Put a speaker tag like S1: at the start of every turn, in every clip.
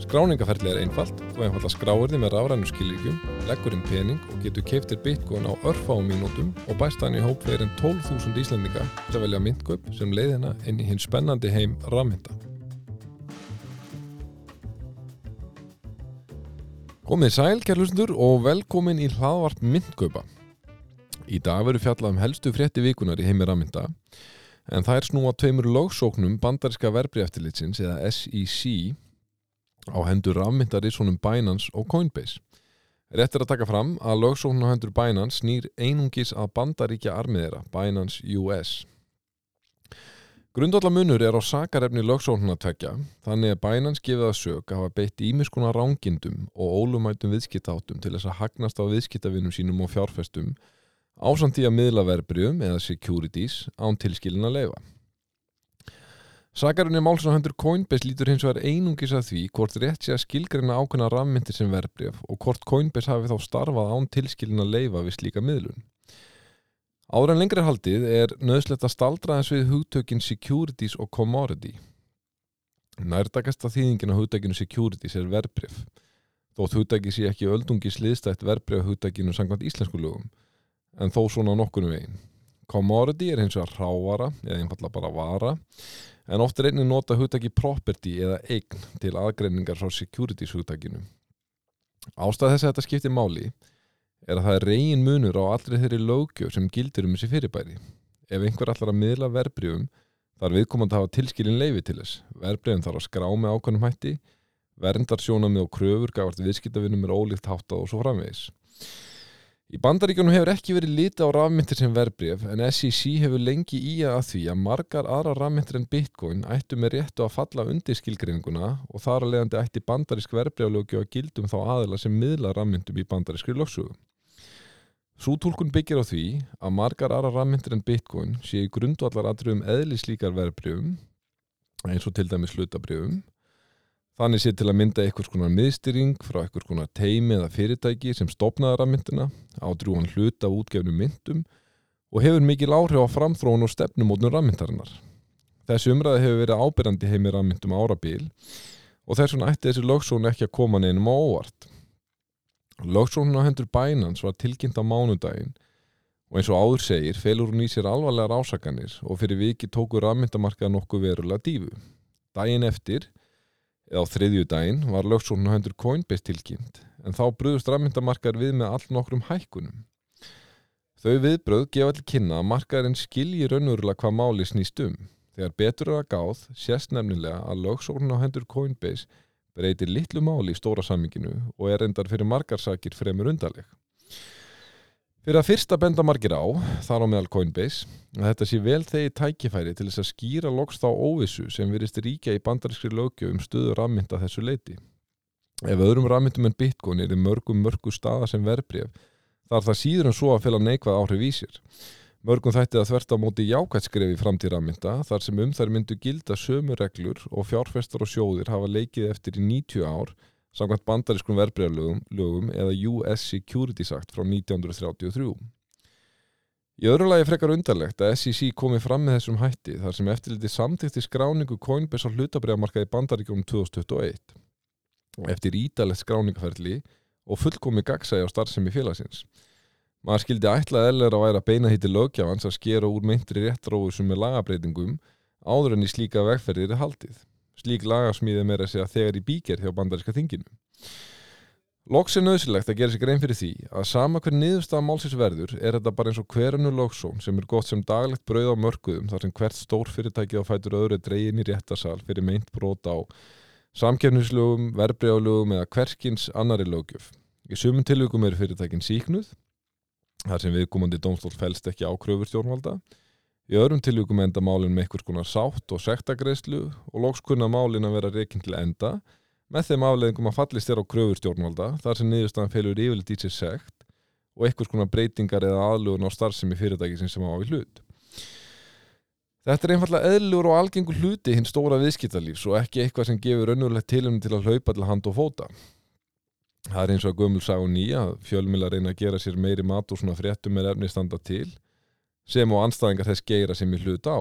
S1: Skráningaferðli er einfalt, þú einfalla skráir þið með rafrænu skilíkjum, leggur inn pening og getur keiftir bitcoin á örfáum mínútum og bæst hann í hóp fyrir en 12.000 íslendinga til að velja myndgöp sem leiðina inn í hinn spennandi heim rafmynda. Komið sæl, kærlustur, og velkomin í hlaðvart myndgöpa. Í dag verður fjallað um helstu frétti vikunar í heimi rafmynda, en það er snúa tveimur lögsóknum bandariska verbreyftilitsins eða SEC á hendur rafmyndarísónum Binance og Coinbase. Rétt er að taka fram að lögsókn á hendur Binance snýr einungis að bandaríkja armiðera, Binance US. Grundvallamunur er á sakarefni lögsóknuna tvekja, þannig að Binance gefið að sög að hafa beitt ímiskuna rángindum og ólumætum viðskiptáttum til þess að hagnast á viðskiptavinnum sínum og fjárfestum ásamt í að miðla verbriðum eða securities án tilskilin að leifa. Sakarunni málsum hendur Coinbase lítur hins vegar einungis að því hvort rétt sé að skilgreina ákveðna rafmyndir sem verbreyf og hvort Coinbase hafi þá starfað án tilskilin að leifa við slíka miðlun. Ára en lengri haldið er nöðslegt að staldraðans við hugtökin securities og commodity. Nærtakasta þýðingin á hugtökinu securities er verbreyf, þótt hugtæki sé ekki öldungis liðstætt verbreyf hugtækinu sangvænt íslensku lögum, en þó svona nokkunum veginn. Commodity er hins vegar rávara, eða einfalla bara vara, en oft er einnig nota hugtaki property eða eign til aðgreiningar frá securities hugtakinu. Ástæð þess að þetta skiptir máli er að það er reygin munur á allri þeirri lögjöf sem gildir um þessi fyrirbæri. Ef einhver allar að miðla verbreyfum þarf viðkomandi hafa tilskilin leifi til þess. Verbreyfum þarf að skrá með ákvæmum hætti, verndar sjónamið og kröfur gafart viðskiptavinnum er ólíkt hátta og svo framvegis. Í bandaríkjunum hefur ekki verið litið á rafmyndir sem verbreyf en SEC hefur lengi í að því að margar aðra rafmyndir en Bitcoin ættu með réttu að falla undir skilgrinninguna og þar að leiðandi ætti bandarísk verbreyflögju að gildum þá aðila sem miðla rafmyndum í bandarískri lögsugu. Sútúlkun byggir á því að margar aðra rafmyndir en Bitcoin sé í grundvallar aðröfum eðli slíkar verbreyfum eins og til dæmis hlutabreyfum Þannig sé til að mynda einhvers konar miðstyring frá einhvers konar teimi eða fyrirtæki sem stopnaði rafmyndina, ádrúan hlut af útgefnum myndum og hefur mikil áhrif á framþróun og stefnumótnum rafmyndarinnar. Þessi umræði hefur verið ábyrjandi heimi rafmyndum árabil og þess vegna ætti þessi lögsón ekki að koma neinum á óvart. Lögsónun á hendur bænans var tilkynnt á mánudaginn og eins og áður segir felur hún í sér alvarlegar ásakanir og fyrir viki tóku rafmyndamarkað nokkuð verulega dífu. Daginn eftir á þriðju daginn var lögsóknu hendur Coinbase tilkynnt en þá bröðust rafmyndamarkar við með all nokkrum hækkunum. Þau viðbröð gefa til kynna að markarinn skilji raunverulega hvað máli snýst um. Þegar betur er að gáð sést nefnilega að lögsóknu á hendur Coinbase breytir litlu máli í stóra samminginu og er endar fyrir markarsakir fremur undarleg. Fyrir að fyrsta benda margir á, þar á meðal Coinbase, að þetta sé vel þegi tækifæri til þess að skýra loks þá óvissu sem virist ríkja í bandarískri lögjöf um stöðu rammynda þessu leiti. Ef öðrum rammyndum en bitcoin er í mörgum mörgu staða sem verbreyf, þarf það síður en svo að fela neikvað áhrif í sér. Mörgum þætti að þverta á móti jákvætskrefi fram til rammynda þar sem um þær myndu gilda sömu reglur og fjárfestar og sjóðir hafa leikið eftir í 90 ár samkvæmt bandarískum verbreyðalögum eða US Securities Act frá 1933. Í öðru lagi frekar undarlegt að SEC komi fram með þessum hætti þar sem eftirliti samtíkti skráningu Coinbase á hlutabriðamarkaði bandaríkjum 2021 eftir ídalegt skráningaferðli og fullkomi gagsæði á starfsemi félagsins. Maður skildi ætlað eðler að væra beina hitti lögjafans að skera úr meintri réttróðu sem er lagabreitingum áður en í slíka vegferðir er haldið. Slík lagarsmíði meira segja þegar í bíker hjá bandaríska þinginu. Loks er nöðsilegt að gera sig grein fyrir því að sama hver niðurstaða málsins verður er þetta bara eins og hverjanu loksón sem er gott sem daglegt brauð á mörguðum þar sem hvert stór fyrirtæki á fætur öðru dregin í réttarsal fyrir meint brot á samkefnislögum, verbreyálögum eða hverkins annari lögjöf. Í sumum tilvíkum er fyrirtækin síknuð þar sem viðkomandi dómstól fælst ekki á kröfur stjórnvalda Í öðrum tilvíkum enda málinn með einhvers konar sátt og sektagreyslu og loks kunna málinn að vera reykinn til enda með þeim afleðingum að fallist þér á kröfur stjórnvalda þar sem niðurstaðan felur yfirleitt í sér sekt og einhvers konar breytingar eða aðlugun á starfsemi fyrirtæki sem á við hlut. Þetta er einfallega eðlur og algengur hluti hinn stóra viðskiptalífs og ekki eitthvað sem gefur önnulegt tilum til að hlaupa til hand og fóta. Það er eins og að gömul sá nýja fjölmila reyna að gera sér meiri mat og svona fréttum með erfni standa til sem og anstæðingar þess geira sem ég hlut á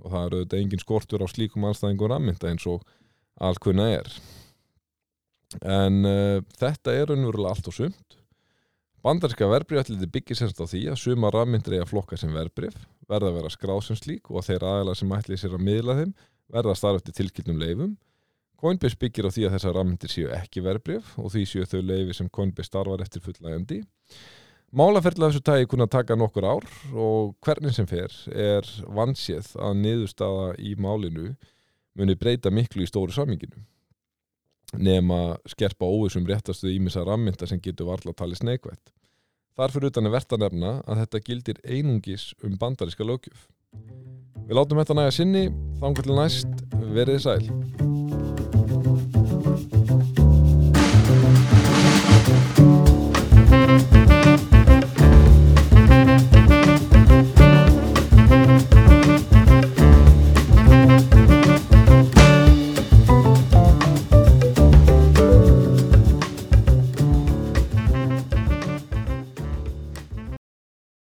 S1: og það eru auðvitað engin skortur á slíkum anstæðingum ramminda eins og alkunna er. En uh, þetta er önnverulega allt og sumt. Bandarska verbreyfalliti byggir semst á því að suma rafmyndir eiga flokka sem verbreyf, verða að vera skráð sem slík og að þeir aðeila sem ætli sér að miðla þeim verða að starfa eftir tilkynnum leifum. Coinbase byggir á því að þessar rafmyndir séu ekki verbreyf og því séu þau leifi sem Coinbase starfar eftir fullægandi. Málaferðla þessu tægi kunna taka nokkur ár og hvernig sem fer er vansið að niðurstaða í málinu muni breyta miklu í stóru saminginu nema skerpa óvissum réttastu ímissa rammynda sem getur varla að tala sneikvætt. Þar fyrir utan er verðt að nefna að þetta gildir einungis um bandaríska lögjöf. Við látum þetta næga sinni, þangar til næst, verið sæl.